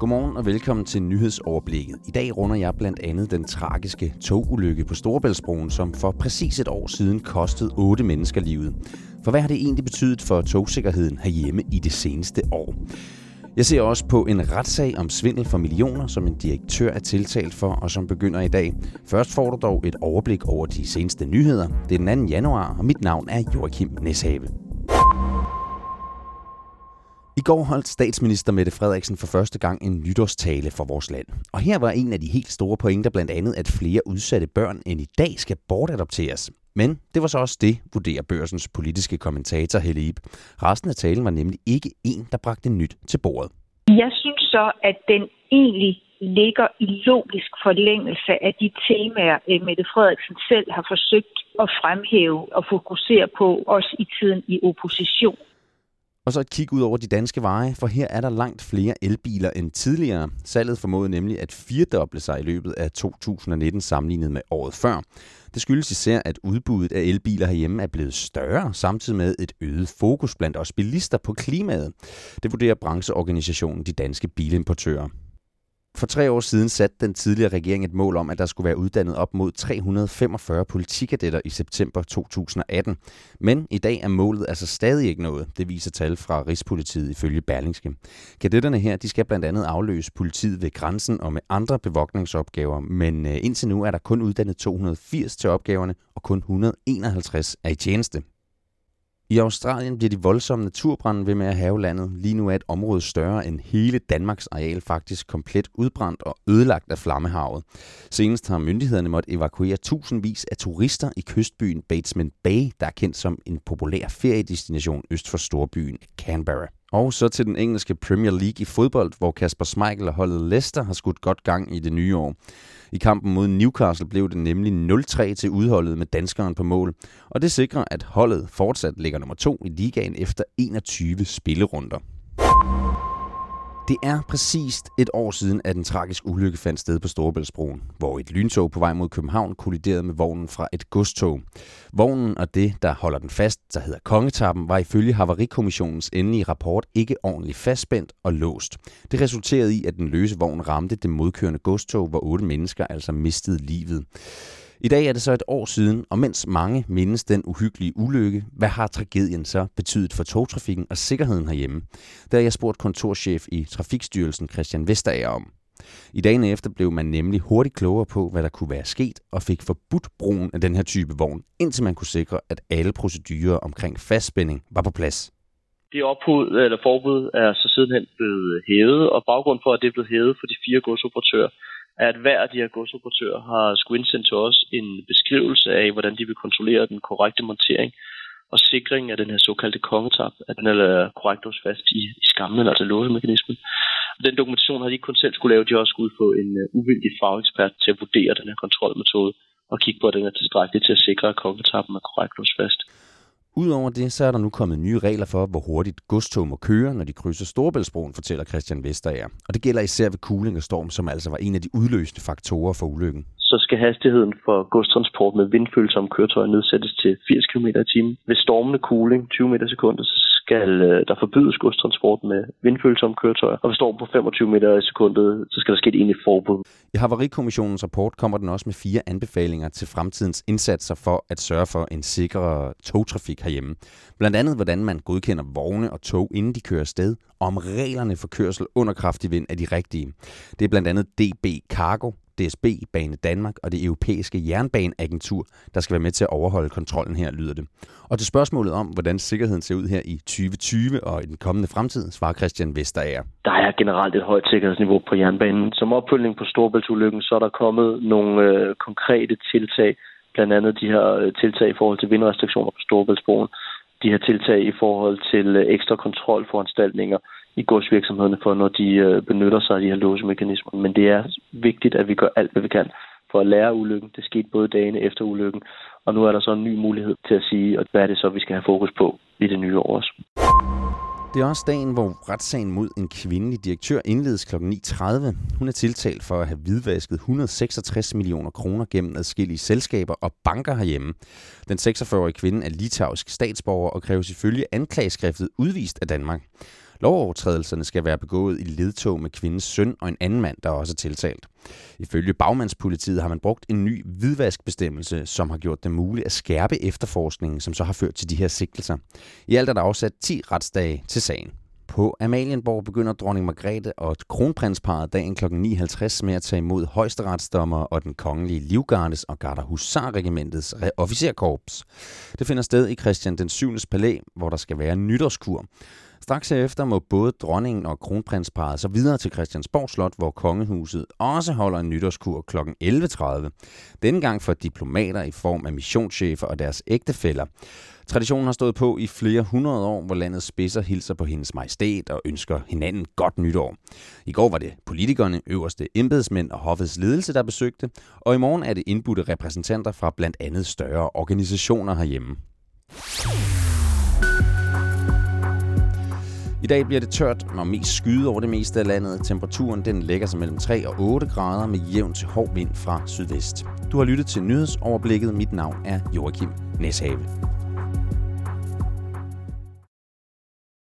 Godmorgen og velkommen til nyhedsoverblikket. I dag runder jeg blandt andet den tragiske togulykke på Storebæltsbroen, som for præcis et år siden kostede otte mennesker livet. For hvad har det egentlig betydet for togsikkerheden herhjemme i det seneste år? Jeg ser også på en retssag om svindel for millioner, som en direktør er tiltalt for, og som begynder i dag. Først får du dog et overblik over de seneste nyheder. Det er den 2. januar, og mit navn er Joachim Neshave. Går holdt statsminister Mette Frederiksen for første gang en nytårstale for vores land. Og her var en af de helt store pointer blandt andet, at flere udsatte børn end i dag skal bortadopteres. Men det var så også det, vurderer børsens politiske kommentator Helle Ip. Resten af talen var nemlig ikke en, der bragte nyt til bordet. Jeg synes så, at den egentlig ligger i logisk forlængelse af de temaer, øh, Mette Frederiksen selv har forsøgt at fremhæve og fokusere på, også i tiden i opposition. Og så et kig ud over de danske veje, for her er der langt flere elbiler end tidligere. Salget formåede nemlig at firedoble sig i løbet af 2019 sammenlignet med året før. Det skyldes især, at udbuddet af elbiler herhjemme er blevet større, samtidig med et øget fokus blandt os bilister på klimaet. Det vurderer brancheorganisationen De Danske Bilimportører. For tre år siden satte den tidligere regering et mål om, at der skulle være uddannet op mod 345 politikadetter i september 2018. Men i dag er målet altså stadig ikke noget. Det viser tal fra Rigspolitiet ifølge Berlingske. Kadetterne her de skal blandt andet afløse politiet ved grænsen og med andre bevogtningsopgaver, men øh, indtil nu er der kun uddannet 280 til opgaverne, og kun 151 er i tjeneste. I Australien bliver de voldsomme naturbrænde ved med at have landet. Lige nu er et område større end hele Danmarks areal faktisk komplet udbrændt og ødelagt af flammehavet. Senest har myndighederne måttet evakuere tusindvis af turister i kystbyen Batesman Bay, der er kendt som en populær feriedestination øst for storbyen Canberra. Og så til den engelske Premier League i fodbold, hvor Kasper Schmeichel og holdet Leicester har skudt godt gang i det nye år. I kampen mod Newcastle blev det nemlig 0-3 til udholdet med danskeren på mål, og det sikrer, at holdet fortsat ligger nummer to i ligaen efter 21 spillerunder. Det er præcist et år siden, at en tragisk ulykke fandt sted på Storebæltsbroen, hvor et lyntog på vej mod København kolliderede med vognen fra et godstog. Vognen og det, der holder den fast, der hedder Kongetappen, var ifølge Havarikommissionens endelige rapport ikke ordentligt fastspændt og låst. Det resulterede i, at den løse vogn ramte det modkørende godstog, hvor otte mennesker altså mistede livet. I dag er det så et år siden, og mens mange mindes den uhyggelige ulykke, hvad har tragedien så betydet for togtrafikken og sikkerheden herhjemme? Der har jeg spurgt kontorchef i Trafikstyrelsen Christian Vestager om. I dagene efter blev man nemlig hurtigt klogere på, hvad der kunne være sket, og fik forbudt brugen af den her type vogn, indtil man kunne sikre, at alle procedurer omkring fastspænding var på plads. Det ophud, eller forbud er så sidenhen blevet hævet, og baggrund for, at det er blevet hævet for de fire godsoperatører, at hver af de her godsoperatører har skulle indsende til os en beskrivelse af, hvordan de vil kontrollere den korrekte montering og sikring af den her såkaldte kongetap, at den er øh, korrekt hos fast i, i skammen, altså låsemekanismen. Den dokumentation har de ikke kun selv skulle lave, de har også skulle få en uh, uvildig fagekspert til at vurdere den her kontrolmetode og kigge på, at den er tilstrækkelig til at sikre, at kongetappen er korrekt låst fast. Udover det, så er der nu kommet nye regler for, hvor hurtigt godstog må køre, når de krydser Storebæltsbroen, fortæller Christian Vesterager. Og det gælder især ved kuling og storm, som altså var en af de udløsende faktorer for ulykken. Så skal hastigheden for godstransport med vindfølsomme køretøjer nedsættes til 80 km i timen. Ved stormende kuling 20 meter sekundet, så skal øh, der forbydes godstransport med vindfølsomme køretøjer. Og hvis storm på 25 meter i sekundet, så skal der ske et egentligt forbud. I Havarikommissionens rapport kommer den også med fire anbefalinger til fremtidens indsatser for at sørge for en sikrere togtrafik herhjemme. Blandt andet, hvordan man godkender vogne og tog, inden de kører sted, og om reglerne for kørsel under kraftig vind er de rigtige. Det er blandt andet DB Cargo, DSB, Bane Danmark og det europæiske jernbaneagentur, der skal være med til at overholde kontrollen her, lyder det. Og til spørgsmålet om, hvordan sikkerheden ser ud her i 2020 og i den kommende fremtid, svarer Christian Vesterager. Der er generelt et højt sikkerhedsniveau på jernbanen. Som opfølgning på Storbæltsulykken, så er der kommet nogle øh, konkrete tiltag, blandt andet de her øh, tiltag i forhold til vindrestriktioner på Storbæltsbroen, de her tiltag i forhold til øh, ekstra kontrolforanstaltninger i godsvirksomhederne for, når de øh, benytter sig af de her låsemekanismer. Men det er vigtigt, at vi gør alt, hvad vi kan for at lære ulykken. Det skete både dagene efter ulykken, og nu er der så en ny mulighed til at sige, hvad er det så, vi skal have fokus på i det nye år også. Det er også dagen, hvor retssagen mod en kvindelig direktør indledes kl. 9.30. Hun er tiltalt for at have hvidvasket 166 millioner kroner gennem adskillige selskaber og banker herhjemme. Den 46-årige kvinde er litauisk statsborger og kræves ifølge anklageskriftet udvist af Danmark. Lovovertrædelserne skal være begået i ledtog med kvindens søn og en anden mand, der også er tiltalt. Ifølge bagmandspolitiet har man brugt en ny hvidvaskbestemmelse, som har gjort det muligt at skærpe efterforskningen, som så har ført til de her sigtelser. I alt er der afsat 10 retsdage til sagen. På Amalienborg begynder dronning Margrethe og kronprinsparet dagen kl. 9.50 med at tage imod højesteretsdommer og den kongelige livgardes og Gardehusarregimentets officerkorps. Det finder sted i Christian den 7. palæ, hvor der skal være nytårskur. Straks herefter må både dronningen og kronprinsparet så videre til Christiansborg Slot, hvor kongehuset også holder en nytårskur kl. 11.30. Denne gang for diplomater i form af missionschefer og deres ægtefæller. Traditionen har stået på i flere hundrede år, hvor landets spidser hilser på hendes majestæt og ønsker hinanden godt nytår. I går var det politikerne, øverste embedsmænd og hoffets ledelse, der besøgte, og i morgen er det indbudte repræsentanter fra blandt andet større organisationer herhjemme. I dag bliver det tørt og mest skyde over det meste af landet. Temperaturen den lægger sig mellem 3 og 8 grader med jævn til hård vind fra sydvest. Du har lyttet til nyhedsoverblikket. Mit navn er Joachim Neshave.